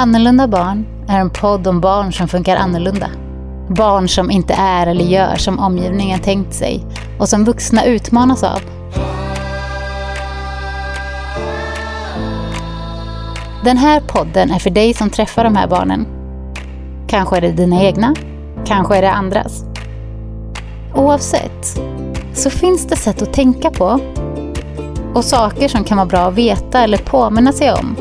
Annorlunda barn är en podd om barn som funkar annorlunda. Barn som inte är eller gör som omgivningen tänkt sig och som vuxna utmanas av. Den här podden är för dig som träffar de här barnen. Kanske är det dina egna, kanske är det andras. Oavsett så finns det sätt att tänka på och saker som kan vara bra att veta eller påminna sig om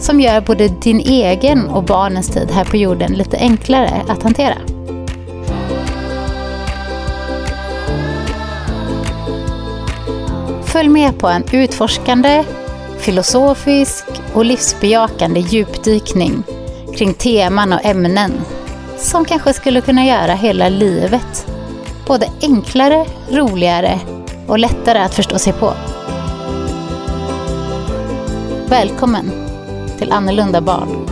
som gör både din egen och barnens tid här på jorden lite enklare att hantera. Följ med på en utforskande, filosofisk och livsbejakande djupdykning kring teman och ämnen som kanske skulle kunna göra hela livet både enklare, roligare och lättare att förstå sig på. Välkommen till Annorlunda barn.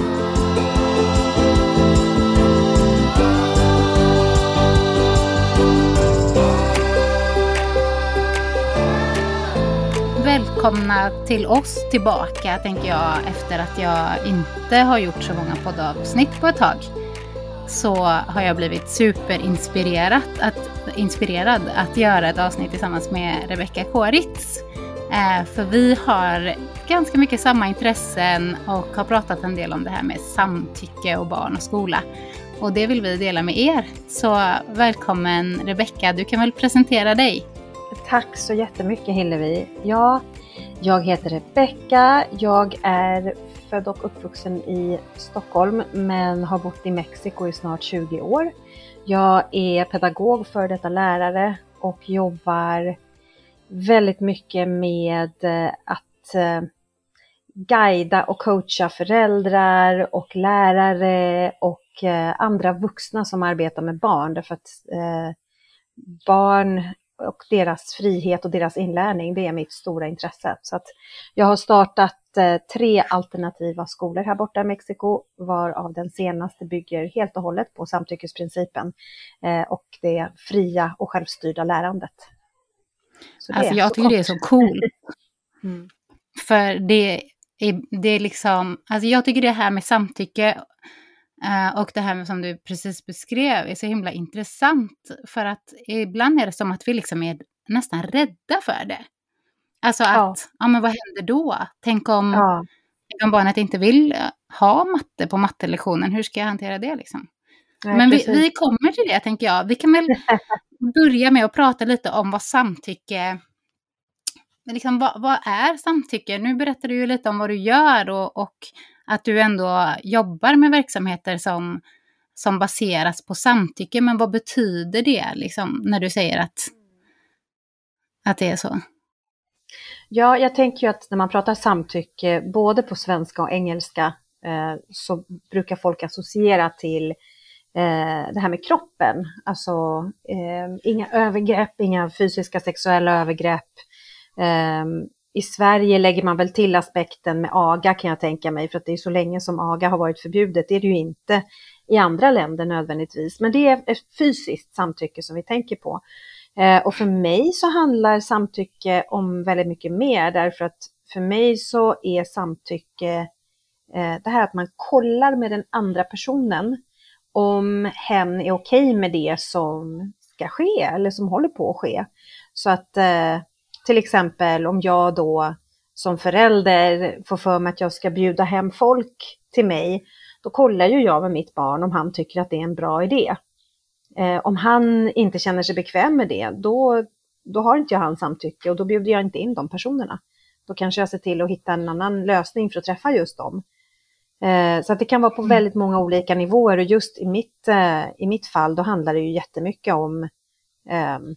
Välkomna till oss tillbaka, tänker jag, efter att jag inte har gjort så många poddavsnitt på ett tag. Så har jag blivit superinspirerad att, inspirerad att göra ett avsnitt tillsammans med Rebecka Kåritz. Eh, för vi har ganska mycket samma intressen och har pratat en del om det här med samtycke och barn och skola. Och det vill vi dela med er. Så välkommen Rebecka, du kan väl presentera dig? Tack så jättemycket Hillevi. Ja, jag heter Rebecka. Jag är född och uppvuxen i Stockholm men har bott i Mexiko i snart 20 år. Jag är pedagog, för detta lärare och jobbar väldigt mycket med eh, att eh, guida och coacha föräldrar och lärare och eh, andra vuxna som arbetar med barn. Därför att barn och deras frihet och deras inlärning, det är mitt stora intresse. Så att jag har startat tre alternativa skolor här borta i Mexiko, varav den senaste bygger helt och hållet på samtyckesprincipen och det fria och självstyrda lärandet alltså jag tycker det är så coolt. Mm. För det är, det är liksom, alltså jag tycker det här med samtycke uh, och det här som du precis beskrev är så himla intressant. För att ibland är det som att vi liksom är nästan rädda för det. Alltså att, ja, ja men vad händer då? Tänk om, ja. om barnet inte vill ha matte på mattelektionen, hur ska jag hantera det liksom? Nej, men vi, vi, kommer till det tänker jag. Vi kan väl börja med att prata lite om vad samtycke liksom, vad, vad, är samtycke? Nu berättar du ju lite om vad du gör och, och att du ändå jobbar med verksamheter som, som baseras på samtycke. Men vad betyder det liksom, när du säger att, att det är så? Ja, jag tänker ju att när man pratar samtycke, både på svenska och engelska, eh, så brukar folk associera till Eh, det här med kroppen. Alltså eh, inga övergrepp, inga fysiska sexuella övergrepp, ehm, I Sverige lägger man väl till aspekten med aga kan jag tänka mig, för att det är så länge som aga har varit förbjudet. Det är det ju inte i andra länder nödvändigtvis, men det är ett fysiskt samtycke som vi tänker på. Eh, och för mig så handlar samtycke om väldigt mycket mer, därför att för mig så är samtycke eh, det här att man kollar med den andra personen om hen är okej okay med det som ska ske eller som håller på att ske. Så att eh, till exempel om jag då som förälder får för mig att jag ska bjuda hem folk till mig, då kollar ju jag med mitt barn om han tycker att det är en bra idé. Eh, om han inte känner sig bekväm med det, då, då har inte jag hans samtycke och då bjuder jag inte in de personerna. Då kanske jag ser till att hitta en annan lösning för att träffa just dem. Eh, så att det kan vara på mm. väldigt många olika nivåer och just i mitt, eh, i mitt fall då handlar det ju jättemycket om ehm,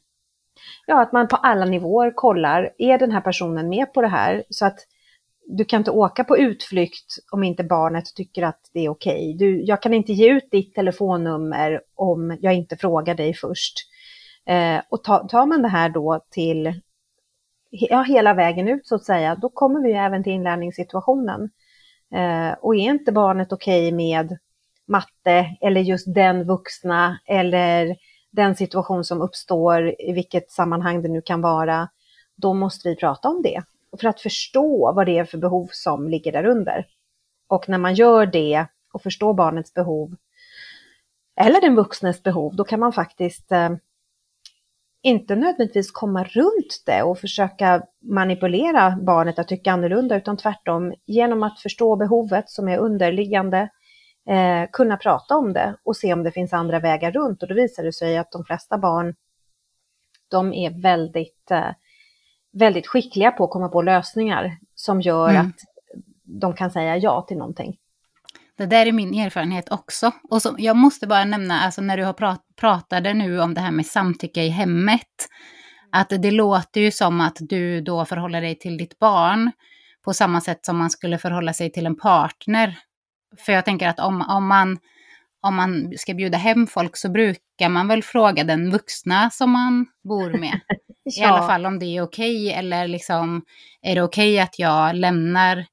ja, att man på alla nivåer kollar, är den här personen med på det här? Så att du kan inte åka på utflykt om inte barnet tycker att det är okej. Okay. jag kan inte ge ut ditt telefonnummer om jag inte frågar dig först. Eh, och ta, tar man det här då till ja, hela vägen ut så att säga, då kommer vi även till inlärningssituationen. Eh, och är inte barnet okej okay med matte eller just den vuxna eller den situation som uppstår, i vilket sammanhang det nu kan vara, då måste vi prata om det. För att förstå vad det är för behov som ligger där under. Och när man gör det och förstår barnets behov, eller den vuxnes behov, då kan man faktiskt eh, inte nödvändigtvis komma runt det och försöka manipulera barnet att tycka annorlunda, utan tvärtom genom att förstå behovet som är underliggande, eh, kunna prata om det och se om det finns andra vägar runt. Och då visar det sig att de flesta barn, de är väldigt, eh, väldigt skickliga på att komma på lösningar som gör mm. att de kan säga ja till någonting. Det där är min erfarenhet också. Och så, jag måste bara nämna, alltså när du har prat, pratade nu om det här med samtycke i hemmet, att det låter ju som att du då förhåller dig till ditt barn på samma sätt som man skulle förhålla sig till en partner. För jag tänker att om, om, man, om man ska bjuda hem folk så brukar man väl fråga den vuxna som man bor med. ja. I alla fall om det är okej okay, eller liksom är det okej okay att jag lämnar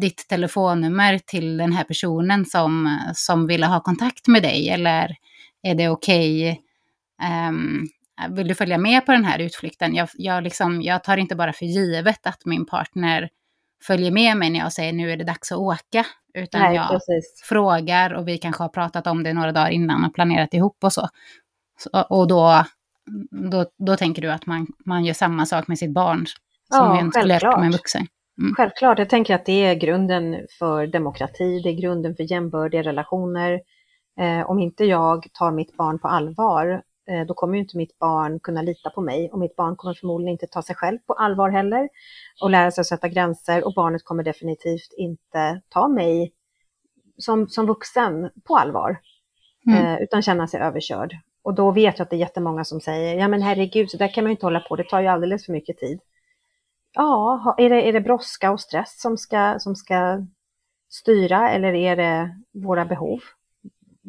ditt telefonnummer till den här personen som, som ville ha kontakt med dig? Eller är det okej? Okay, um, ehm, vill du följa med på den här utflykten? Jag, jag, liksom, jag tar inte bara för givet att min partner följer med mig när jag säger nu är det dags att åka. Utan Nej, jag precis. frågar och vi kanske har pratat om det några dagar innan och planerat ihop och så. så och då, då, då tänker du att man, man gör samma sak med sitt barn som ja, man skulle med en vuxen. Mm. Självklart, jag tänker att det är grunden för demokrati, det är grunden för jämbördiga relationer. Eh, om inte jag tar mitt barn på allvar, eh, då kommer inte mitt barn kunna lita på mig och mitt barn kommer förmodligen inte ta sig själv på allvar heller och lära sig att sätta gränser och barnet kommer definitivt inte ta mig som, som vuxen på allvar, mm. eh, utan känna sig överkörd. Och då vet jag att det är jättemånga som säger, ja men herregud, så där kan man ju inte hålla på, det tar ju alldeles för mycket tid. Ja, är det, är det brådska och stress som ska, som ska styra eller är det våra behov?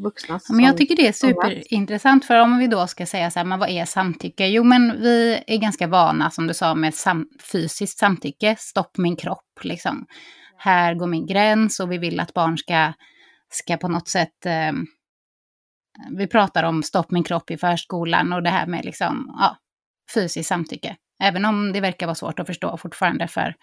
Vuxna men jag tycker det är superintressant, för om vi då ska säga så här, men vad är samtycke? Jo, men vi är ganska vana, som du sa, med sam fysiskt samtycke. Stopp min kropp, liksom. Här går min gräns och vi vill att barn ska, ska på något sätt... Eh, vi pratar om stopp min kropp i förskolan och det här med liksom, ja, fysiskt samtycke. Även om det verkar vara svårt att förstå fortfarande för,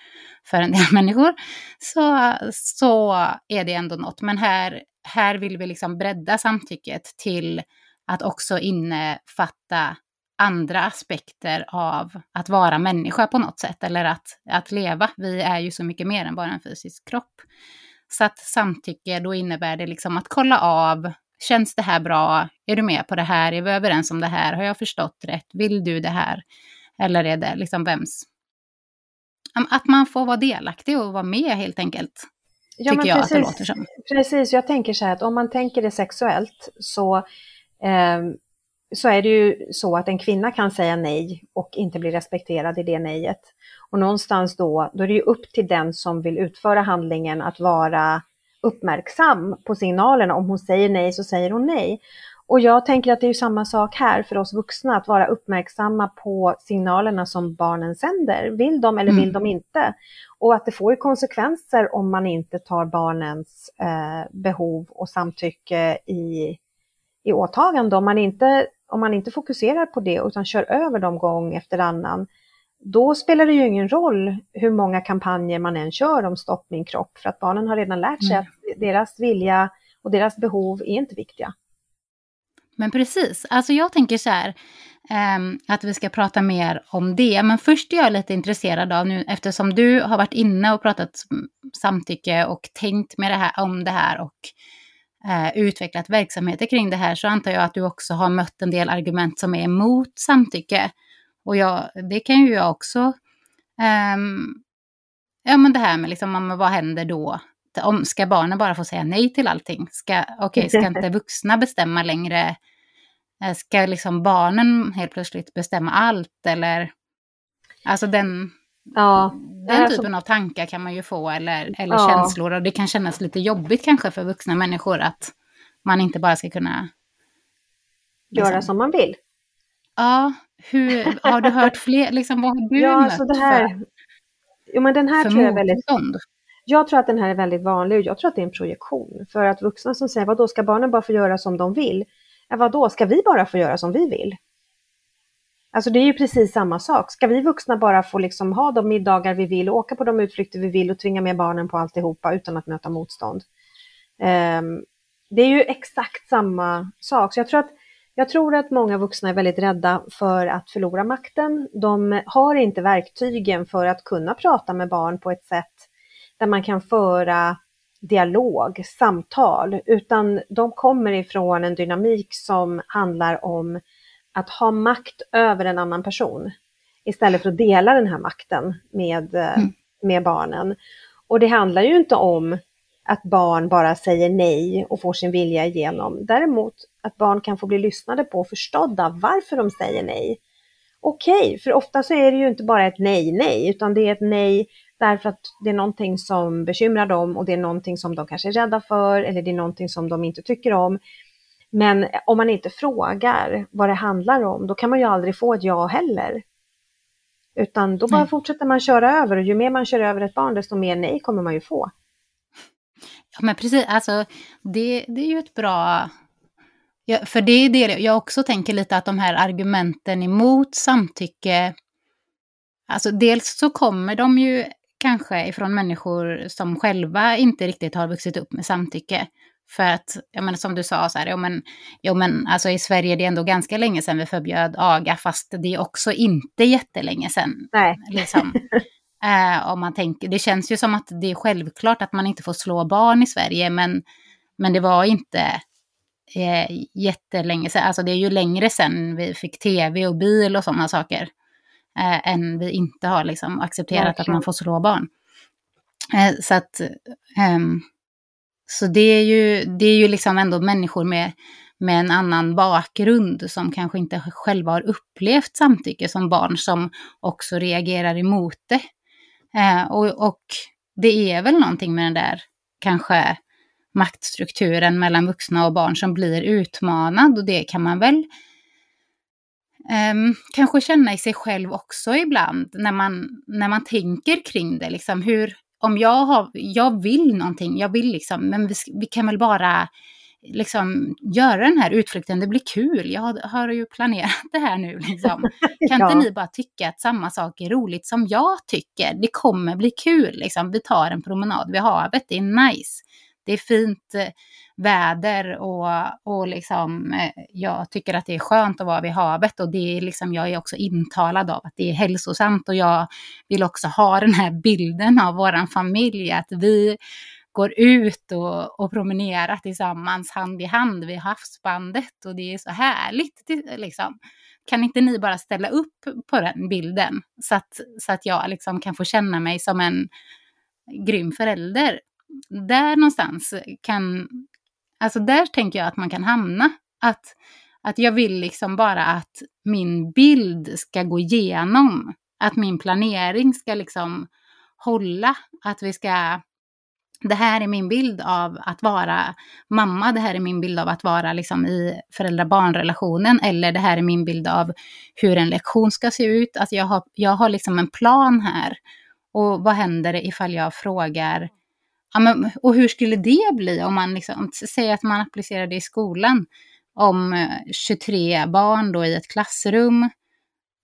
för en del människor, så, så är det ändå något. Men här, här vill vi liksom bredda samtycket till att också innefatta andra aspekter av att vara människa på något sätt, eller att, att leva. Vi är ju så mycket mer än bara en fysisk kropp. Så att samtycke, då innebär det liksom att kolla av, känns det här bra? Är du med på det här? Är vi överens om det här? Har jag förstått rätt? Vill du det här? Eller är det liksom vems? Att man får vara delaktig och vara med helt enkelt. Ja, tycker jag precis, att det låter som. Precis, jag tänker så här att om man tänker det sexuellt så, eh, så är det ju så att en kvinna kan säga nej och inte bli respekterad i det nejet. Och någonstans då, då är det ju upp till den som vill utföra handlingen att vara uppmärksam på signalerna. Om hon säger nej så säger hon nej. Och jag tänker att det är samma sak här för oss vuxna, att vara uppmärksamma på signalerna som barnen sänder. Vill de eller vill mm. de inte? Och att det får konsekvenser om man inte tar barnens eh, behov och samtycke i, i åtagande. Om man, inte, om man inte fokuserar på det utan kör över dem gång efter annan, då spelar det ju ingen roll hur många kampanjer man än kör om stopp min kropp, för att barnen har redan lärt sig mm. att deras vilja och deras behov är inte viktiga. Men precis, alltså jag tänker så här, um, att vi ska prata mer om det. Men först är jag lite intresserad av nu, eftersom du har varit inne och pratat samtycke och tänkt med det här, om det här och uh, utvecklat verksamheter kring det här, så antar jag att du också har mött en del argument som är emot samtycke. Och jag, det kan ju jag också. Um, ja, men det här med liksom, vad händer då? Om, ska barnen bara få säga nej till allting? Ska, okay, ska inte vuxna bestämma längre? Eh, ska liksom barnen helt plötsligt bestämma allt eller? Alltså den, ja, den typen så... av tankar kan man ju få eller, eller ja. känslor och det kan kännas lite jobbigt kanske för vuxna människor att man inte bara ska kunna liksom... göra som man vill. Ja, hur, har du hört fler, liksom vad har du ja, mött så det här, för, jo, men den här för tror jag väldigt, jag tror att den här är väldigt vanlig och jag tror att det är en projektion. För att vuxna som säger, vad då ska barnen bara få göra som de vill? Ja, vad då ska vi bara få göra som vi vill? Alltså det är ju precis samma sak. Ska vi vuxna bara få liksom ha de middagar vi vill, åka på de utflykter vi vill och tvinga med barnen på alltihopa utan att möta motstånd? Um, det är ju exakt samma sak. Så jag tror, att, jag tror att många vuxna är väldigt rädda för att förlora makten. De har inte verktygen för att kunna prata med barn på ett sätt där man kan föra dialog, samtal, utan de kommer ifrån en dynamik som handlar om att ha makt över en annan person istället för att dela den här makten med, eh, mm. med barnen. Och det handlar ju inte om att barn bara säger nej och får sin vilja igenom. Däremot att barn kan få bli lyssnade på och förstådda varför de säger nej. Okej, okay, för ofta så är det ju inte bara ett nej, nej, utan det är ett nej därför att det är någonting som bekymrar dem och det är någonting som de kanske är rädda för eller det är någonting som de inte tycker om. Men om man inte frågar vad det handlar om, då kan man ju aldrig få ett ja heller. Utan då bara nej. fortsätter man köra över och ju mer man kör över ett barn, desto mer nej kommer man ju få. Ja, men precis, alltså det, det är ju ett bra... Ja, för det är det jag också tänker lite att de här argumenten emot samtycke, alltså dels så kommer de ju kanske ifrån människor som själva inte riktigt har vuxit upp med samtycke. För att, jag menar, som du sa, så här, jo, men, jo, men alltså, i Sverige är det ändå ganska länge sedan vi förbjöd aga, fast det är också inte jättelänge sedan. Nej. Liksom. eh, om man tänker, det känns ju som att det är självklart att man inte får slå barn i Sverige, men, men det var inte eh, jättelänge sedan. Alltså det är ju längre sedan vi fick tv och bil och sådana saker. Eh, än vi inte har liksom, accepterat Verkligen. att man får slå barn. Eh, så att... Um, så det är ju, det är ju liksom ändå människor med, med en annan bakgrund som kanske inte själva har upplevt samtycke som barn som också reagerar emot det. Eh, och, och det är väl någonting med den där kanske maktstrukturen mellan vuxna och barn som blir utmanad och det kan man väl um, kanske känna i sig själv också ibland när man, när man tänker kring det. Liksom hur, om jag, har, jag vill någonting, jag vill liksom, men vi, vi kan väl bara liksom göra den här utflykten, det blir kul, jag har, har ju planerat det här nu. Liksom. Kan ja. inte ni bara tycka att samma sak är roligt som jag tycker? Det kommer bli kul, liksom. vi tar en promenad vid havet, det är nice. Det är fint eh, väder och, och liksom, eh, jag tycker att det är skönt att vara vid havet och det är liksom, jag är också intalad av att det är hälsosamt och jag vill också ha den här bilden av vår familj, att vi går ut och, och promenerar tillsammans hand i hand vid havsbandet och det är så härligt. Liksom. Kan inte ni bara ställa upp på den bilden så att, så att jag liksom kan få känna mig som en grym förälder? Där någonstans kan, alltså där tänker jag att man kan hamna. Att, att jag vill liksom bara att min bild ska gå igenom. Att min planering ska liksom hålla. Att vi ska det här är min bild av att vara mamma, det här är min bild av att vara liksom i föräldrar-barn-relationen, eller det här är min bild av hur en lektion ska se ut. Alltså jag har, jag har liksom en plan här. Och vad händer ifall jag frågar, ja, men, och hur skulle det bli om man liksom, säger att man applicerar det i skolan, om 23 eh, barn då i ett klassrum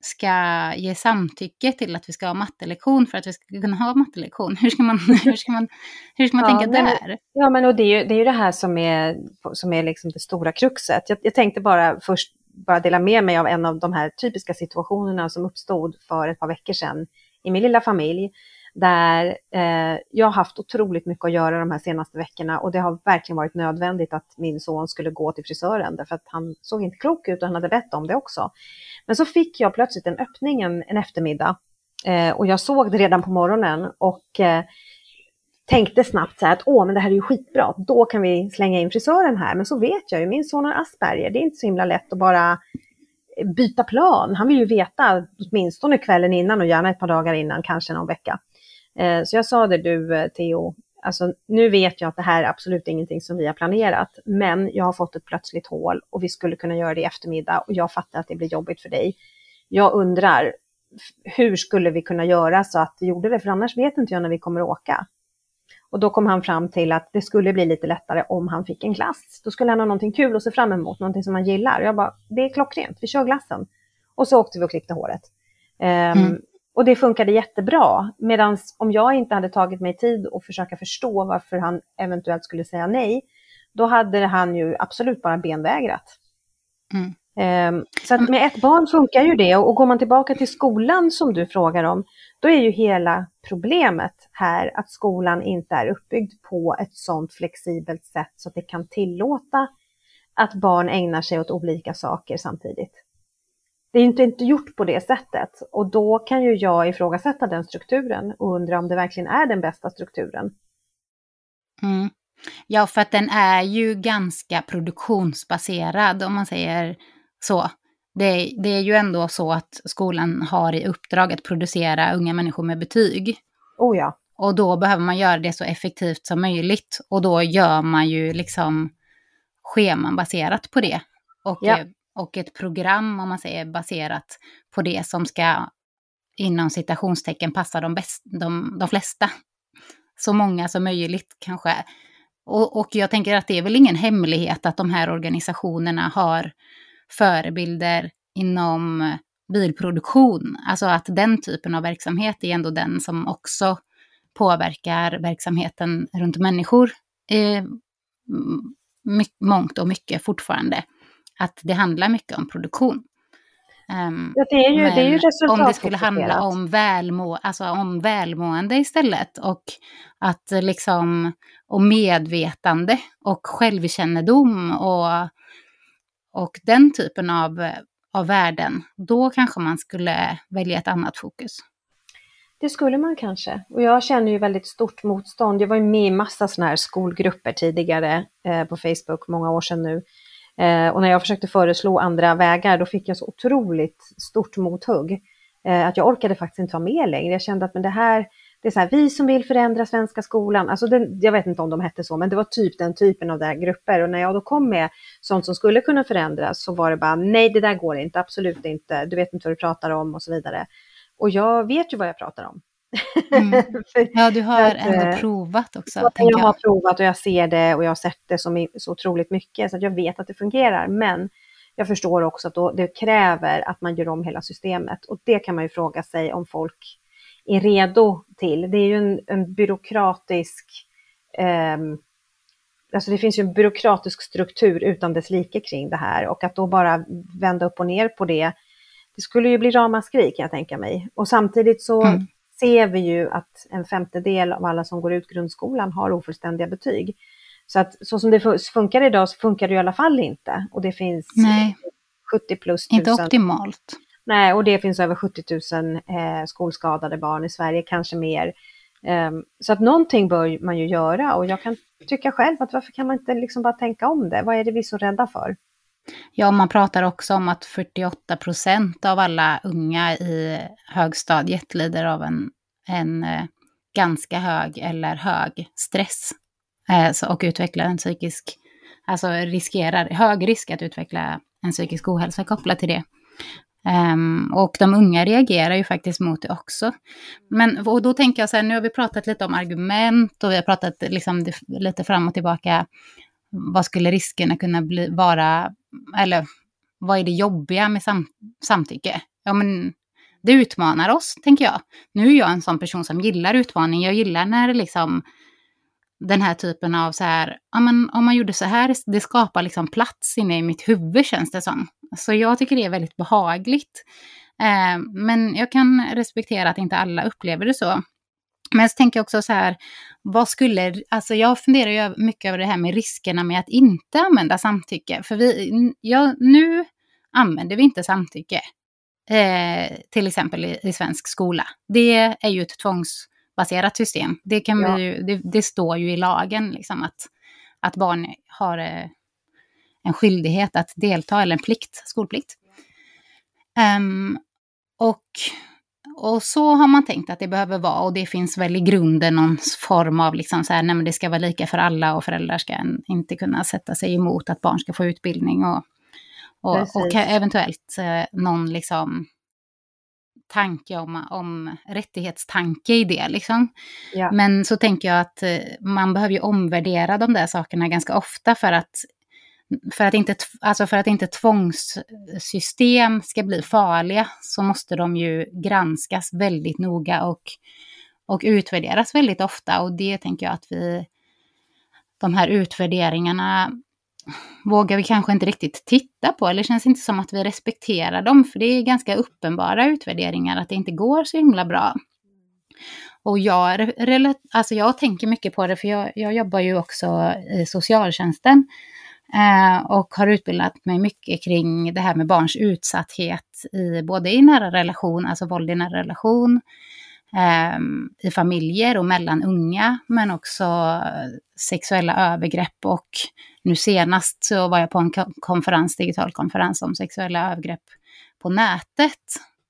ska ge samtycke till att vi ska ha mattelektion för att vi ska kunna ha mattelektion. Hur ska man, hur ska man, hur ska man ja, tänka men, där? Ja, men och det är ju det, är ju det här som är, som är liksom det stora kruxet. Jag, jag tänkte bara först bara dela med mig av en av de här typiska situationerna som uppstod för ett par veckor sedan i min lilla familj där eh, jag har haft otroligt mycket att göra de här senaste veckorna och det har verkligen varit nödvändigt att min son skulle gå till frisören därför att han såg inte klok ut och han hade bett om det också. Men så fick jag plötsligt en öppning en, en eftermiddag eh, och jag såg det redan på morgonen och eh, tänkte snabbt så här att åh, men det här är ju skitbra, då kan vi slänga in frisören här. Men så vet jag ju, min son har Asperger, det är inte så himla lätt att bara eh, byta plan. Han vill ju veta åtminstone kvällen innan och gärna ett par dagar innan, kanske någon vecka. Eh, så jag sa det du eh, Theo, alltså nu vet jag att det här är absolut ingenting som vi har planerat, men jag har fått ett plötsligt hål och vi skulle kunna göra det i eftermiddag och jag fattar att det blir jobbigt för dig. Jag undrar, hur skulle vi kunna göra så att vi gjorde det, för annars vet inte jag när vi kommer åka. Och då kom han fram till att det skulle bli lite lättare om han fick en glass. Då skulle han ha någonting kul att se fram emot, någonting som han gillar. Jag bara, det är klockrent, vi kör glassen. Och så åkte vi och klippte håret. Um. Och det funkade jättebra. Medan om jag inte hade tagit mig tid att försöka förstå varför han eventuellt skulle säga nej, då hade han ju absolut bara benvägrat. Mm. Um, så att med ett barn funkar ju det och går man tillbaka till skolan som du frågar om, då är ju hela problemet här att skolan inte är uppbyggd på ett sådant flexibelt sätt så att det kan tillåta att barn ägnar sig åt olika saker samtidigt. Det är inte, inte gjort på det sättet och då kan ju jag ifrågasätta den strukturen och undra om det verkligen är den bästa strukturen. Mm. Ja, för att den är ju ganska produktionsbaserad om man säger så. Det, det, är ju ändå så att skolan har i uppdrag att producera unga människor med betyg. Oh ja. Och då behöver man göra det så effektivt som möjligt. Och då gör man ju liksom scheman baserat på det. Och, ja och ett program, om man säger, baserat på det som ska inom citationstecken passa de, bäst, de, de flesta. Så många som möjligt kanske. Och, och jag tänker att det är väl ingen hemlighet att de här organisationerna har förebilder inom bilproduktion. Alltså att den typen av verksamhet är ändå den som också påverkar verksamheten runt människor eh, i mångt och mycket fortfarande. Att det handlar mycket om produktion. Um, ja, det är ju, det är ju om det skulle handla om, välmå, alltså om välmående istället och att liksom, och medvetande och självkännedom och och den typen av, av värden, då kanske man skulle välja ett annat fokus. Det skulle man kanske. Och jag känner ju väldigt stort motstånd. Jag var ju med i massa sådana här skolgrupper tidigare eh, på Facebook, många år sedan nu. Eh, och när jag försökte föreslå andra vägar, då fick jag så otroligt stort mothugg. Eh, att jag orkade faktiskt inte vara med längre. Jag kände att men det här, det är så här, vi som vill förändra svenska skolan, alltså den, jag vet inte om de hette så, men det var typ den typen av där grupper. Och när jag då kom med sånt som skulle kunna förändras så var det bara, nej det där går inte, absolut inte, du vet inte vad du pratar om och så vidare. Och jag vet ju vad jag pratar om. Mm. Ja, du har att, ändå eh, provat också. Jag, jag har provat och jag ser det och jag har sett det som så otroligt mycket så jag vet att det fungerar. Men jag förstår också att det kräver att man gör om hela systemet och det kan man ju fråga sig om folk är redo till. Det är ju en, en byråkratisk, eh, alltså det finns ju en byråkratisk struktur utan dess like kring det här och att då bara vända upp och ner på det, det skulle ju bli ramaskri kan jag tänka mig. Och samtidigt så mm. Ser vi ju att en femtedel av alla som går ut grundskolan har ofullständiga betyg. Så att så som det funkar idag så funkar det i alla fall inte. Och det finns Nej. 70 plus tusen. Inte optimalt. Nej, och det finns över 70 000 eh, skolskadade barn i Sverige, kanske mer. Um, så att någonting bör man ju göra och jag kan tycka själv att varför kan man inte liksom bara tänka om det? Vad är det vi är så rädda för? Ja, man pratar också om att 48 procent av alla unga i högstadiet lider av en, en eh, ganska hög eller hög stress eh, och utvecklar en psykisk, alltså riskerar, hög risk att utveckla en psykisk ohälsa kopplat till det. Um, och de unga reagerar ju faktiskt mot det också. Men och då tänker jag så här, nu har vi pratat lite om argument och vi har pratat liksom lite fram och tillbaka. Vad skulle riskerna kunna bli, vara, eller vad är det jobbiga med sam, samtycke? Ja, men det utmanar oss, tänker jag. Nu är jag en sån person som gillar utmaning. Jag gillar när liksom den här typen av så här, ja men om man gjorde så här, det skapar liksom plats inne i mitt huvud känns det som. Så jag tycker det är väldigt behagligt. Eh, men jag kan respektera att inte alla upplever det så. Men så tänker jag också så här, vad skulle, alltså jag funderar ju mycket över det här med riskerna med att inte använda samtycke. För vi, ja, nu använder vi inte samtycke, eh, till exempel i, i, svensk skola. Det är ju ett tvångsbaserat system. Det, kan ja. vi ju, det, det, står ju i lagen liksom att, att barn har eh, en skyldighet att delta, eller en plikt, skolplikt. Um, och, och så har man tänkt att det behöver vara, och det finns väl i grunden någon form av liksom så här, nej men det ska vara lika för alla och föräldrar ska inte kunna sätta sig emot att barn ska få utbildning och, och, och eventuellt eh, någon liksom tanke om, om rättighetstanke i det. Liksom. Ja. Men så tänker jag att eh, man behöver ju omvärdera de där sakerna ganska ofta för att för att, inte, alltså för att inte tvångssystem ska bli farliga så måste de ju granskas väldigt noga och, och utvärderas väldigt ofta. Och det tänker jag att vi, de här utvärderingarna vågar vi kanske inte riktigt titta på, eller känns inte som att vi respekterar dem, för det är ganska uppenbara utvärderingar att det inte går så himla bra. Och jag, alltså jag tänker mycket på det, för jag, jag jobbar ju också i socialtjänsten eh, Eh, och har utbildat mig mycket kring det här med barns utsatthet i både i nära relation, alltså våld i nära relation, ehm, i familjer och mellan unga, men också eh, sexuella övergrepp och nu senast så var jag på en konferens, digital konferens om sexuella övergrepp på nätet.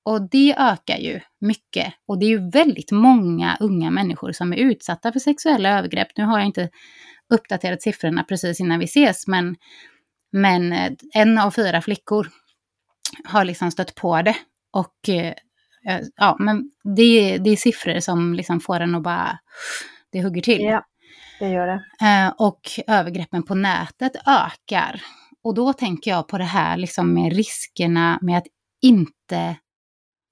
Och det ökar ju mycket. Och det är ju väldigt många unga människor som är utsatta för sexuella övergrepp. Nu har jag inte uppdaterat siffrorna precis innan vi ses, men, men eh, en av fyra flickor har liksom stött på det. Och eh, ja, men det, det är siffror som liksom får en att bara, det hugger till. Ja, det gör det. Eh, och övergreppen på nätet ökar. Och då tänker jag på det här liksom med riskerna med att inte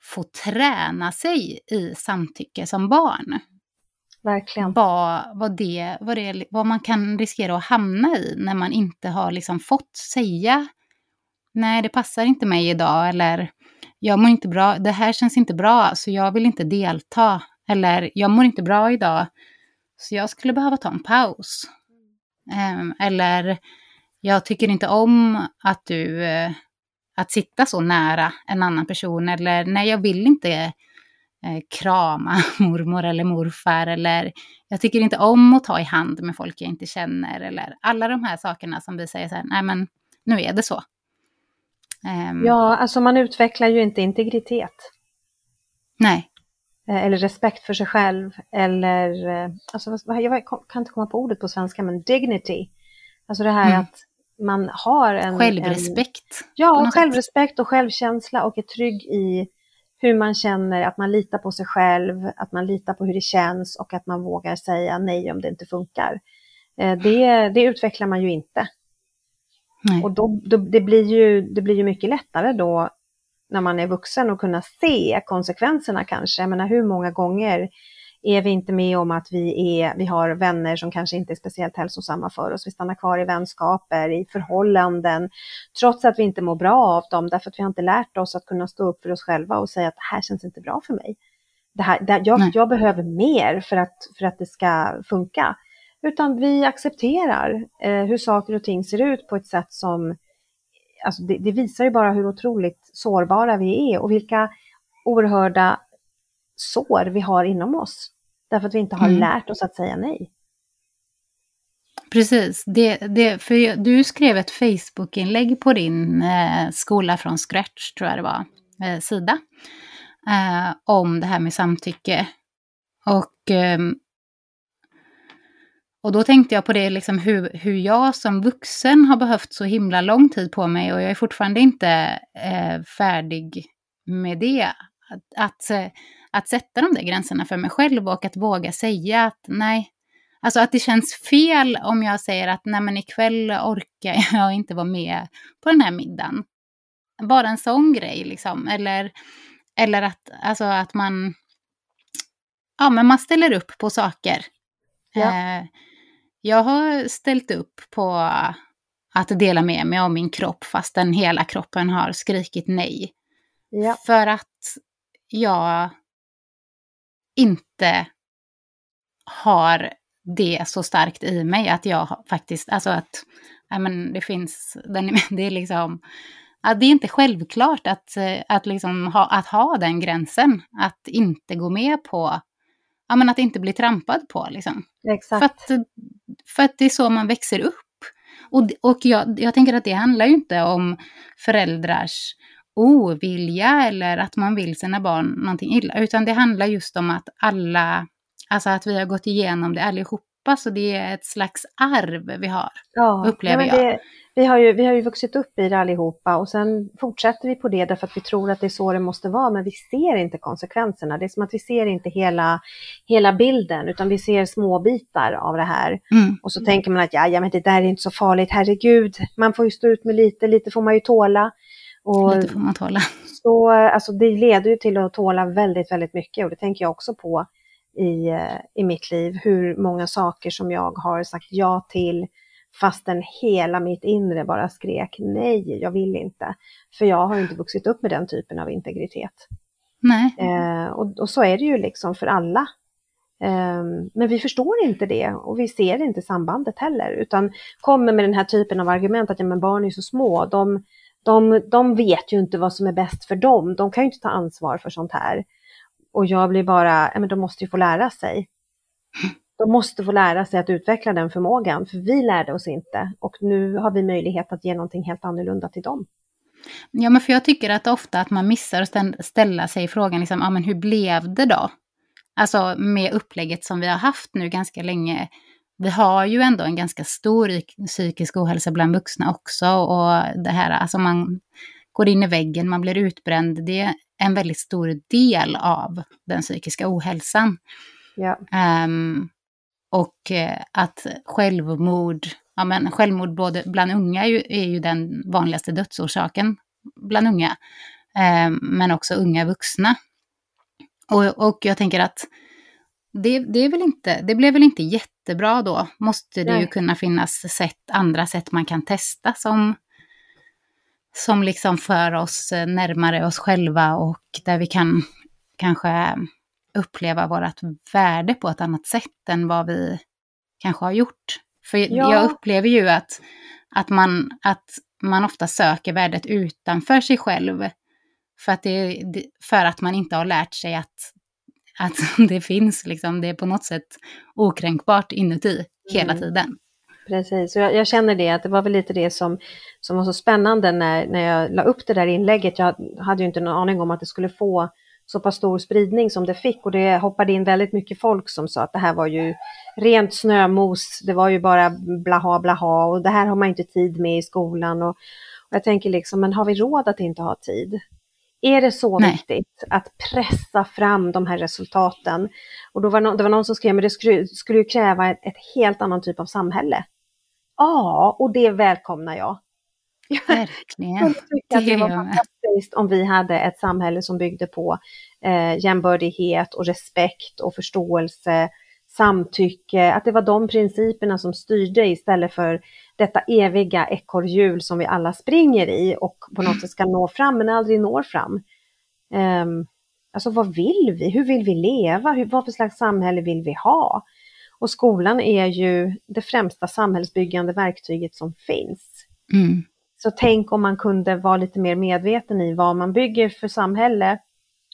få träna sig i samtycke som barn. Verkligen. Vad, vad, det, vad, det, vad man kan riskera att hamna i när man inte har liksom fått säga nej, det passar inte mig idag eller jag mår inte bra, det här känns inte bra så jag vill inte delta. Eller jag mår inte bra idag så jag skulle behöva ta en paus. Um, eller jag tycker inte om att du eh, att sitta så nära en annan person eller nej, jag vill inte krama mormor eller morfar eller jag tycker inte om att ta i hand med folk jag inte känner eller alla de här sakerna som vi säger så här, nej men nu är det så. Um, ja, alltså man utvecklar ju inte integritet. Nej. Eh, eller respekt för sig själv eller, eh, alltså, jag kan inte komma på ordet på svenska, men dignity. Alltså det här mm. att man har en... Självrespekt. En, ja, självrespekt och självkänsla och är trygg i hur man känner, att man litar på sig själv, att man litar på hur det känns och att man vågar säga nej om det inte funkar. Eh, det, det utvecklar man ju inte. Nej. Och då, då, det, blir ju, det blir ju mycket lättare då när man är vuxen att kunna se konsekvenserna kanske. Jag menar hur många gånger är vi inte med om att vi, är, vi har vänner som kanske inte är speciellt hälsosamma för oss. Vi stannar kvar i vänskaper, i förhållanden, trots att vi inte mår bra av dem, därför att vi har inte lärt oss att kunna stå upp för oss själva och säga att det här känns inte bra för mig. Det här, det, jag, jag behöver mer för att, för att det ska funka. Utan vi accepterar eh, hur saker och ting ser ut på ett sätt som, alltså det, det visar ju bara hur otroligt sårbara vi är och vilka oerhörda sår vi har inom oss. Därför att vi inte har mm. lärt oss att säga nej. Precis, det, det, för du skrev ett Facebook-inlägg på din eh, skola från scratch, tror jag det var, eh, sida, eh, om det här med samtycke. Och, ehm, och då tänkte jag på det, liksom hur, hur jag som vuxen har behövt så himla lång tid på mig och jag är fortfarande inte eh, färdig med det. Att, att eh, att sätta de där gränserna för mig själv och att våga säga att nej, alltså att det känns fel om jag säger att nej men ikväll orkar jag inte vara med på den här middagen. Bara en sån grej liksom, eller, eller att, alltså att man, ja men man ställer upp på saker. Ja. Eh, jag har ställt upp på att dela med mig av min kropp fastän hela kroppen har skrikit nej. Ja. För att jag inte har det så starkt i mig att jag faktiskt, alltså att, ja men det finns, det är liksom, att det är inte självklart att, att, liksom ha, att ha den gränsen, att inte gå med på, ja men att inte bli trampad på liksom. Exakt. För att, för att det är så man växer upp. Och, och jag, jag tänker att det handlar ju inte om föräldrars ovilja eller att man vill sina barn någonting illa, utan det handlar just om att alla, alltså att vi har gått igenom det allihopa, så det är ett slags arv vi har, ja, upplever ja, det, vi har, ju, vi har ju vuxit upp i det allihopa och sen fortsätter vi på det därför att vi tror att det är så det måste vara, men vi ser inte konsekvenserna. Det är som att vi ser inte hela, hela bilden, utan vi ser små bitar av det här. Mm. Och så tänker man att ja, ja, men det där är inte så farligt, herregud, man får ju stå ut med lite, lite får man ju tåla. Och lite får man tåla. Så, alltså, det leder ju till att tåla väldigt, väldigt mycket och det tänker jag också på i, eh, i mitt liv, hur många saker som jag har sagt ja till, fastän hela mitt inre bara skrek nej, jag vill inte. För jag har inte vuxit upp med den typen av integritet. Nej. Eh, och, och, så är det ju liksom för alla. Eh, men vi förstår inte det och vi ser inte sambandet heller, utan kommer med den här typen av argument att ja, men barn är så små, de, de, de vet ju inte vad som är bäst för dem, de kan ju inte ta ansvar för sånt här. Och jag blir bara, ja men de måste ju få lära sig. De måste få lära sig att utveckla den förmågan, för vi lärde oss inte. Och nu har vi möjlighet att ge någonting helt annorlunda till dem. Ja, men för jag tycker att ofta att man missar att ställa sig frågan, liksom, ah, men hur blev det då? Alltså med upplägget som vi har haft nu ganska länge. Vi har ju ändå en ganska stor psykisk ohälsa bland vuxna också. Och det här, alltså man går in i väggen, man blir utbränd. Det är en väldigt stor del av den psykiska ohälsan. Ja. Um, och eh, att självmord, ja men självmord både bland unga är ju, är ju den vanligaste dödsorsaken bland unga, eh, men också unga vuxna. Och, och jag tänker att det, det, är väl inte, det blev väl inte jättebra då, måste det Nej. ju kunna finnas sätt, andra sätt man kan testa som, som liksom för oss närmare oss själva och där vi kan kanske uppleva vårt värde på ett annat sätt än vad vi kanske har gjort. För ja. jag upplever ju att, att, man, att man ofta söker värdet utanför sig själv. För att, det, för att man inte har lärt sig att, att det finns, liksom, det är på något sätt okränkbart inuti hela mm. tiden. Precis, och jag, jag, känner det att det var väl lite det som, som var så spännande när, när jag la upp det där inlägget. Jag hade ju inte någon aning om att det skulle få så pass stor spridning som det fick och det hoppade in väldigt mycket folk som sa att det här var ju rent snömos, det var ju bara blaha blaha och det här har man inte tid med i skolan och, och jag tänker liksom, men har vi råd att inte ha tid? Är det så Nej. viktigt att pressa fram de här resultaten? Och då var no det var någon som skrev, men det skulle, skulle ju kräva ett, ett helt annan typ av samhälle. Ja, och det välkomnar jag. Verkligen. Jag tycker att det var fantastiskt om vi hade ett samhälle som byggde på eh, jämbördighet och respekt och förståelse, samtycke, att det var de principerna som styrde istället för detta eviga ekorrhjul som vi alla springer i och på något sätt ska nå fram men aldrig når fram. Um, alltså vad vill vi? Hur vill vi leva? Hur, vad för slags samhälle vill vi ha? Och skolan är ju det främsta samhällsbyggande verktyget som finns. Mm. Så tänk om man kunde vara lite mer medveten i vad man bygger för samhälle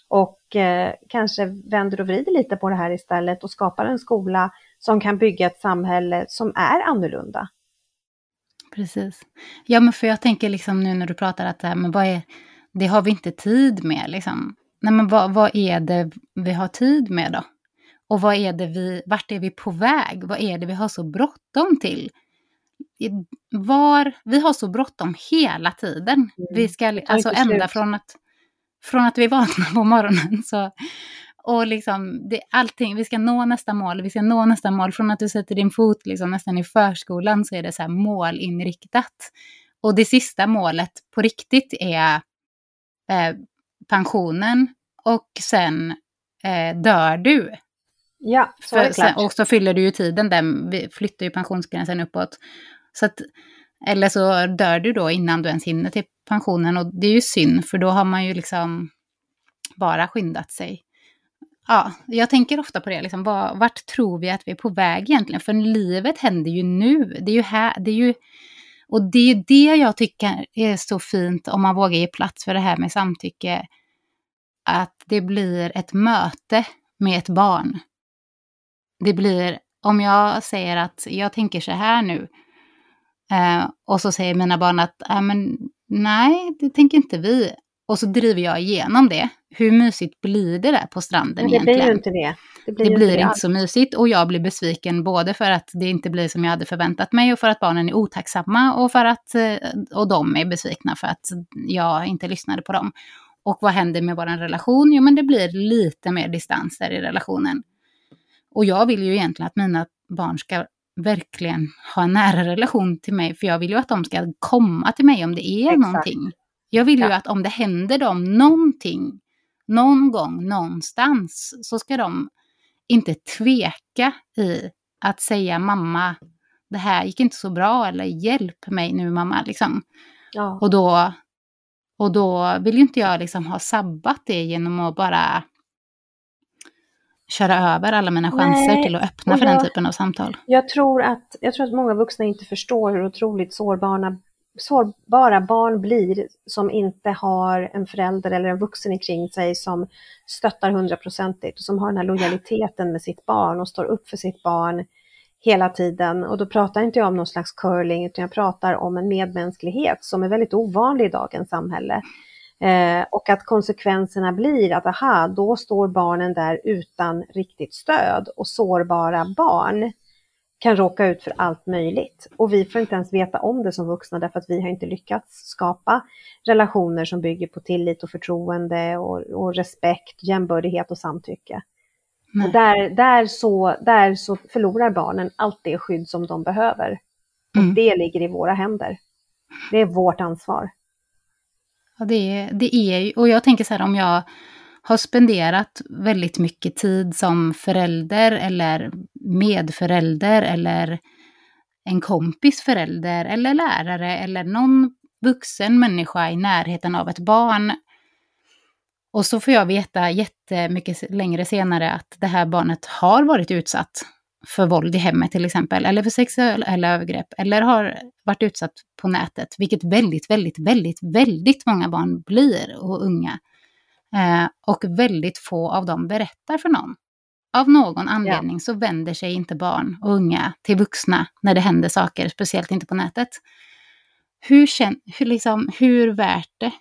och eh, kanske vänder och vrider lite på det här istället och skapar en skola som kan bygga ett samhälle som är annorlunda. Precis. Ja, men för jag tänker liksom nu när du pratar att det här, men vad är, det har vi inte tid med liksom. Nej, men vad, vad är det vi har tid med då? Och vad är det vi, vart är vi på väg? Vad är det vi har så bråttom till? var, vi har så bråttom hela tiden. Mm. Vi ska, alltså ända från att, från att vi vaknar på morgonen. Så, och liksom, det, allting, vi ska nå nästa mål, vi ska nå nästa mål. Från att du sätter din fot liksom, nästan i förskolan så är det så här målinriktat. Och det sista målet på riktigt är eh, pensionen och sen eh, dör du. Ja, så är det klart. Sen, och så fyller du ju tiden, den, vi flyttar ju pensionsgränsen uppåt. Så att, eller så dör du då innan du ens hinner till pensionen och det är ju synd för då har man ju liksom bara skyndat sig. Ja, jag tänker ofta på det, liksom, vart tror vi att vi är på väg egentligen? För livet händer ju nu, det är ju här, det är ju och det är det jag tycker är så fint om man vågar ge plats för det här med samtycke. Att det blir ett möte med ett barn. Det blir, om jag säger att jag tänker så här nu, Eh, och så säger mina barn att äh, men, nej, det tänker inte vi och så driver jag igenom det. Hur mysigt blir det där på stranden Men det egentligen? blir ju inte det. Det blir, det blir inte, inte så mysigt och jag blir besviken både för att det inte blir som jag hade förväntat mig och för att barnen är otacksamma och för att eh, och de är besvikna för att jag inte lyssnade på dem. Och vad händer med vår relation? Jo, men det blir lite mer distans där i relationen. Och jag vill ju egentligen att mina barn ska verkligen ha en nära relation till mig, för jag vill ju att de ska komma till mig om det är Exakt. någonting. Jag vill ju att om det händer dem någonting, någon gång, någonstans, så ska de inte tveka i att säga mamma, det här gick inte så bra, eller hjälp mig nu mamma, liksom. Ja. Och, då, och då vill ju inte jag liksom ha sabbat det genom att bara köra över alla mina chanser Nej, till att öppna för jag, den typen av samtal. Jag tror, att, jag tror att många vuxna inte förstår hur otroligt sårbara, sårbara barn blir som inte har en förälder eller en vuxen kring sig som stöttar hundraprocentigt och som har den här lojaliteten med sitt barn och står upp för sitt barn hela tiden. Och då pratar inte jag om någon slags curling utan jag pratar om en medmänsklighet som är väldigt ovanlig i dagens samhälle. Eh, och att konsekvenserna blir att aha, då står barnen där utan riktigt stöd och sårbara barn kan råka ut för allt möjligt. Och vi får inte ens veta om det som vuxna därför att vi har inte lyckats skapa relationer som bygger på tillit och förtroende och, och respekt, jämbördighet och samtycke. Och där, där, så, där så förlorar barnen allt det skydd som de behöver. Mm. Och det ligger i våra händer. Det är vårt ansvar. Ja, det, det är ju, och jag tänker så här om jag har spenderat väldigt mycket tid som förälder eller medförälder eller en kompis förälder eller lärare eller någon vuxen människa i närheten av ett barn. Och så får jag veta jättemycket längre senare att det här barnet har varit utsatt för våld i hemmet till exempel, eller för sexuella övergrepp, eller har varit utsatt på nätet, vilket väldigt, väldigt, väldigt, väldigt många barn blir och unga. Eh, och väldigt få av dem berättar för någon. Av någon anledning ja. så vänder sig inte barn och unga till vuxna när det händer saker, speciellt inte på nätet. Hur, kän, hur, liksom, hur värt det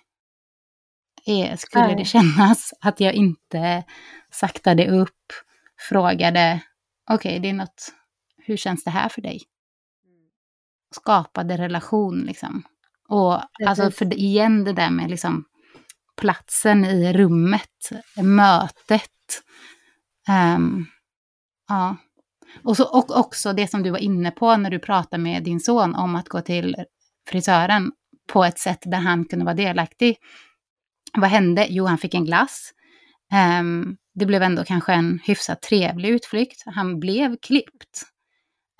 är, skulle det kännas att jag inte saktade upp, frågade okej, okay, det är något, hur känns det här för dig? Skapade relation liksom. Och alltså för igen det där med liksom platsen i rummet, mötet. Um, ja. Och, så, och också det som du var inne på när du pratade med din son om att gå till frisören på ett sätt där han kunde vara delaktig. Vad hände? Jo, han fick en glass. Um, det blev ändå kanske en hyfsat trevlig utflykt. Han blev klippt.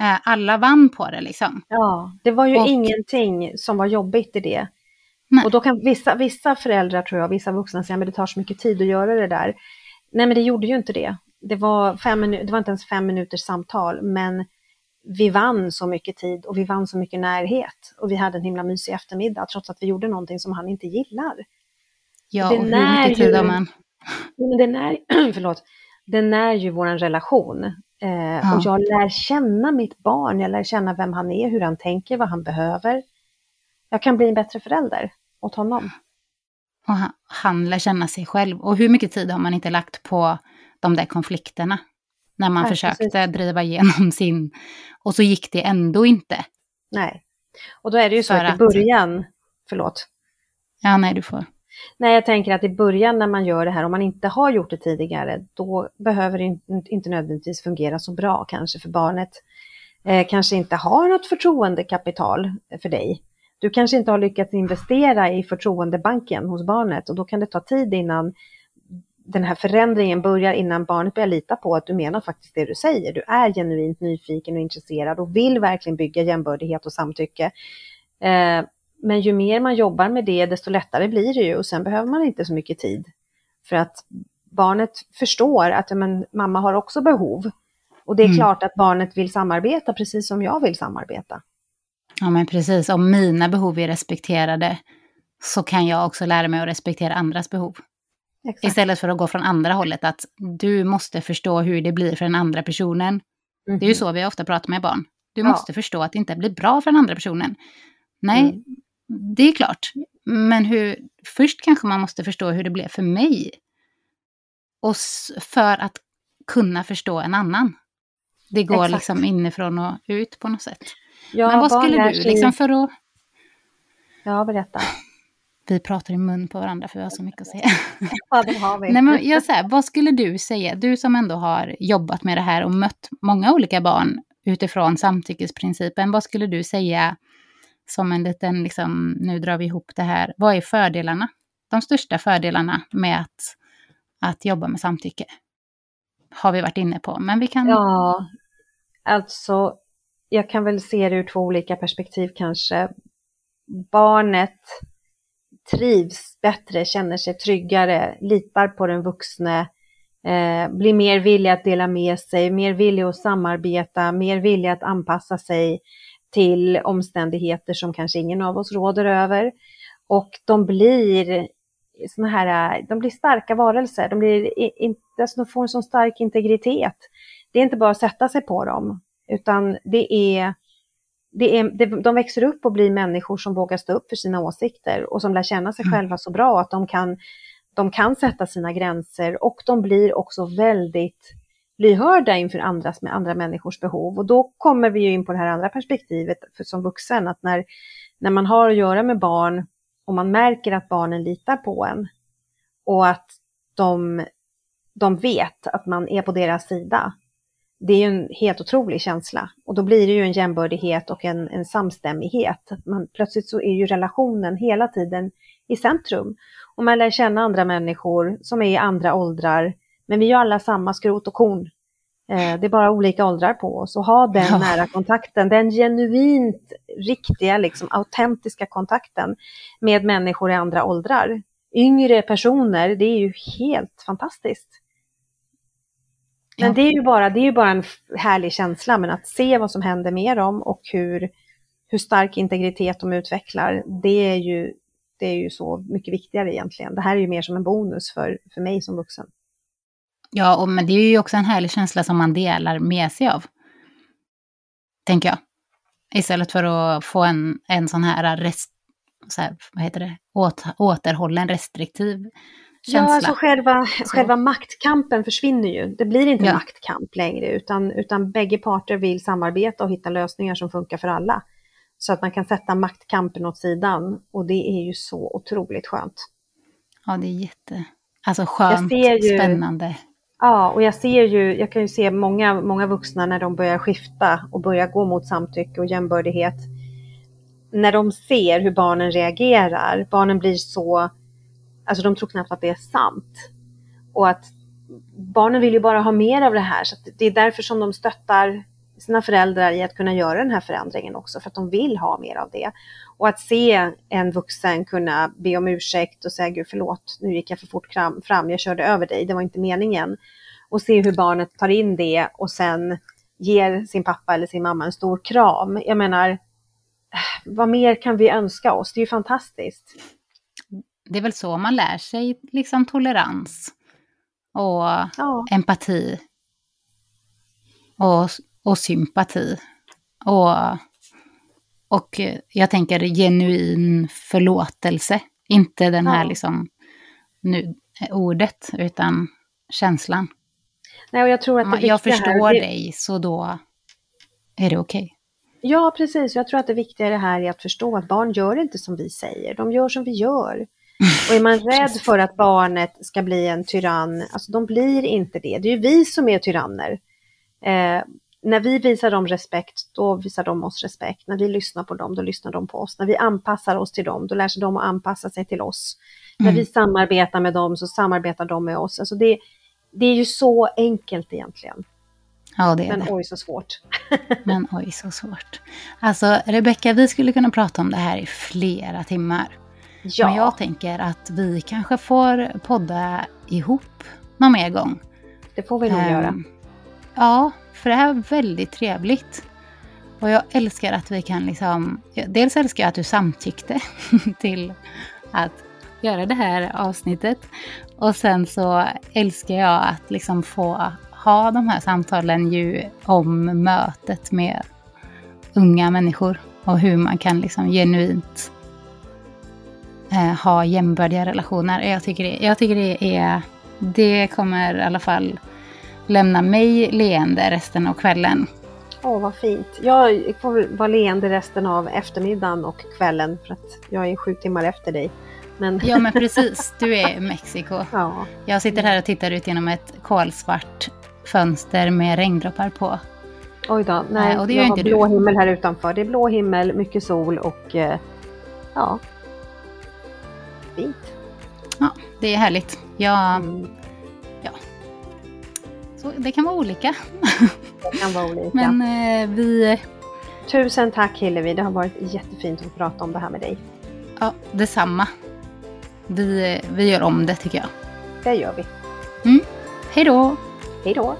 Uh, alla vann på det liksom. Ja, det var ju och, ingenting som var jobbigt i det. Nej. Och då kan vissa, vissa föräldrar, tror jag, vissa vuxna säga, men det tar så mycket tid att göra det där. Nej, men det gjorde ju inte det. Det var, fem det var inte ens fem minuters samtal, men vi vann så mycket tid och vi vann så mycket närhet. Och vi hade en himla mysig eftermiddag, trots att vi gjorde någonting som han inte gillar. Ja, och hur mycket tid har man? Men den, är, förlåt, den är ju vår relation. Eh, ja. Och jag lär känna mitt barn, jag lär känna vem han är, hur han tänker, vad han behöver. Jag kan bli en bättre förälder åt honom. Och han, han lär känna sig själv. Och hur mycket tid har man inte lagt på de där konflikterna? När man Nej, försökte precis. driva igenom sin... Och så gick det ändå inte. Nej. Och då är det ju så att, att i början... Förlåt. Ja, nej, du får. Nej, jag tänker att i början när man gör det här, om man inte har gjort det tidigare, då behöver det inte nödvändigtvis fungera så bra kanske för barnet. Eh, kanske inte har något förtroendekapital för dig. Du kanske inte har lyckats investera i förtroendebanken hos barnet och då kan det ta tid innan den här förändringen börjar innan barnet börjar lita på att du menar faktiskt det du säger. Du är genuint nyfiken och intresserad och vill verkligen bygga jämbördighet och samtycke. Eh, men ju mer man jobbar med det, desto lättare blir det ju och sen behöver man inte så mycket tid. För att barnet förstår att men, mamma har också behov. Och det är mm. klart att barnet vill samarbeta precis som jag vill samarbeta. Ja men precis, om mina behov är respekterade så kan jag också lära mig att respektera andras behov. Exakt. Istället för att gå från andra hållet, att du måste förstå hur det blir för den andra personen. Mm. Det är ju mhm. så vi ofta pratar med barn. Du ja. måste förstå att det inte blir bra för den andra personen. Nej, mm det är klart. Men hur, först kanske man måste förstå hur det blev för mig. Och för att kunna förstå en annan. Det går Exakt. liksom inifrån och ut på något sätt. Ja, Men vad skulle du, liksom för att... Ja, berätta. Vi pratar i mun på varandra för vi har så mycket att säga. Ja, det har vi. Nej, men jag säger, vad skulle du säga, du som ändå har jobbat med det här och mött många olika barn utifrån samtyckesprincipen, vad skulle du säga som en liten, liksom, nu drar vi ihop det här, vad är fördelarna? De största fördelarna med att, att jobba med samtycke? Har vi varit inne på, men vi kan... Ja, alltså jag kan väl se det ur två olika perspektiv kanske. Barnet trivs bättre, känner sig tryggare, litar på den vuxne, eh, blir mer villig att dela med sig, mer villig att samarbeta, mer villig att anpassa sig till omständigheter som kanske ingen av oss råder över. Och de blir såna här, de blir starka varelser, de, blir alltså de får en så stark integritet. Det är inte bara att sätta sig på dem, utan det är, det är, det, de växer upp och blir människor som vågar stå upp för sina åsikter och som lär känna sig mm. själva så bra att de kan, de kan sätta sina gränser och de blir också väldigt lyhörda inför andras, med andra människors behov. Och då kommer vi ju in på det här andra perspektivet för, som vuxen, att när, när man har att göra med barn och man märker att barnen litar på en och att de, de vet att man är på deras sida, det är ju en helt otrolig känsla. Och då blir det ju en jämbördighet och en, en samstämmighet. Man, plötsligt så är ju relationen hela tiden i centrum. Och man lär känna andra människor som är i andra åldrar. Men vi är ju alla samma skrot och korn. Eh, det är bara olika åldrar på oss. Och ha den ja. nära kontakten, den genuint riktiga, liksom, autentiska kontakten med människor i andra åldrar. Yngre personer, det är ju helt fantastiskt. Men det är ju bara, det är ju bara en härlig känsla, men att se vad som händer med dem och hur, hur stark integritet de utvecklar, det är, ju, det är ju så mycket viktigare egentligen. Det här är ju mer som en bonus för, för mig som vuxen. Ja, och, men det är ju också en härlig känsla som man delar med sig av. Tänker jag. Istället för att få en, en sån här, rest, så här vad heter det, Åt, återhållen, restriktiv känsla. Ja, alltså själva, själva maktkampen försvinner ju. Det blir inte ja. maktkamp längre, utan, utan bägge parter vill samarbeta och hitta lösningar som funkar för alla. Så att man kan sätta maktkampen åt sidan och det är ju så otroligt skönt. Ja, det är jätte, alltså skönt, ju, spännande. Ja, och jag ser ju, jag kan ju se många, många vuxna när de börjar skifta och börjar gå mot samtycke och jämbördighet. När de ser hur barnen reagerar, barnen blir så Alltså de tror knappt att det är sant. Och att barnen vill ju bara ha mer av det här, så det är därför som de stöttar sina föräldrar i att kunna göra den här förändringen också, för att de vill ha mer av det. Och att se en vuxen kunna be om ursäkt och säga Gud förlåt, nu gick jag för fort fram, jag körde över dig, det var inte meningen. Och se hur barnet tar in det och sen ger sin pappa eller sin mamma en stor kram. Jag menar, vad mer kan vi önska oss? Det är ju fantastiskt det är väl så man lär sig liksom tolerans och ja. empati och, och sympati. Och, och jag tänker genuin förlåtelse, inte den här ja. liksom nu, ordet, utan känslan. Nej, och jag, tror att det jag förstår här, dig, så då är det okej. Okay. Ja, precis. Jag tror att det viktiga i det här är att förstå att barn gör inte som vi säger, de gör som vi gör. Och är man rädd för att barnet ska bli en tyrann, alltså de blir inte det. Det är ju vi som är tyranner. Eh, när vi visar dem respekt, då visar de oss respekt. När vi lyssnar på dem, då lyssnar de på oss. När vi anpassar oss till dem, då lär sig de att anpassa sig till oss. Mm. När vi samarbetar med dem, så samarbetar de med oss. Alltså det, det är ju så enkelt egentligen. Ja, det är Men det. oj så svårt. Men oj så svårt. Alltså Rebecka, vi skulle kunna prata om det här i flera timmar. Ja. Men jag tänker att vi kanske får podda ihop någon mer gång. Det får vi nog um, göra. Ja, för det här är väldigt trevligt. Och jag älskar att vi kan liksom... Dels älskar jag att du samtyckte till att göra det här avsnittet. Och sen så älskar jag att liksom få ha de här samtalen ju om mötet med unga människor och hur man kan liksom genuint eh, ha jämbördiga relationer. Jag tycker, det, jag tycker det är, det kommer i alla fall lämna mig leende resten av kvällen. Åh, vad fint. Jag får vara leende resten av eftermiddagen och kvällen för att jag är sju timmar efter dig. Men... Ja, men precis. Du är i Mexiko. Ja. Jag sitter här och tittar ut genom ett kolsvart fönster med regndroppar på. Oj då, nej, äh, och det gör jag inte har blå du. himmel här utanför. Det är blå himmel, mycket sol och eh, ja, fint. Ja, det är härligt. Jag, mm. ja. Så det kan vara olika. Det kan vara olika. Men eh, vi... Tusen tack Hillevi, det har varit jättefint att prata om det här med dig. Ja, detsamma. Vi, vi gör om det tycker jag. Det gör vi. Mm. Hej då! Hej då!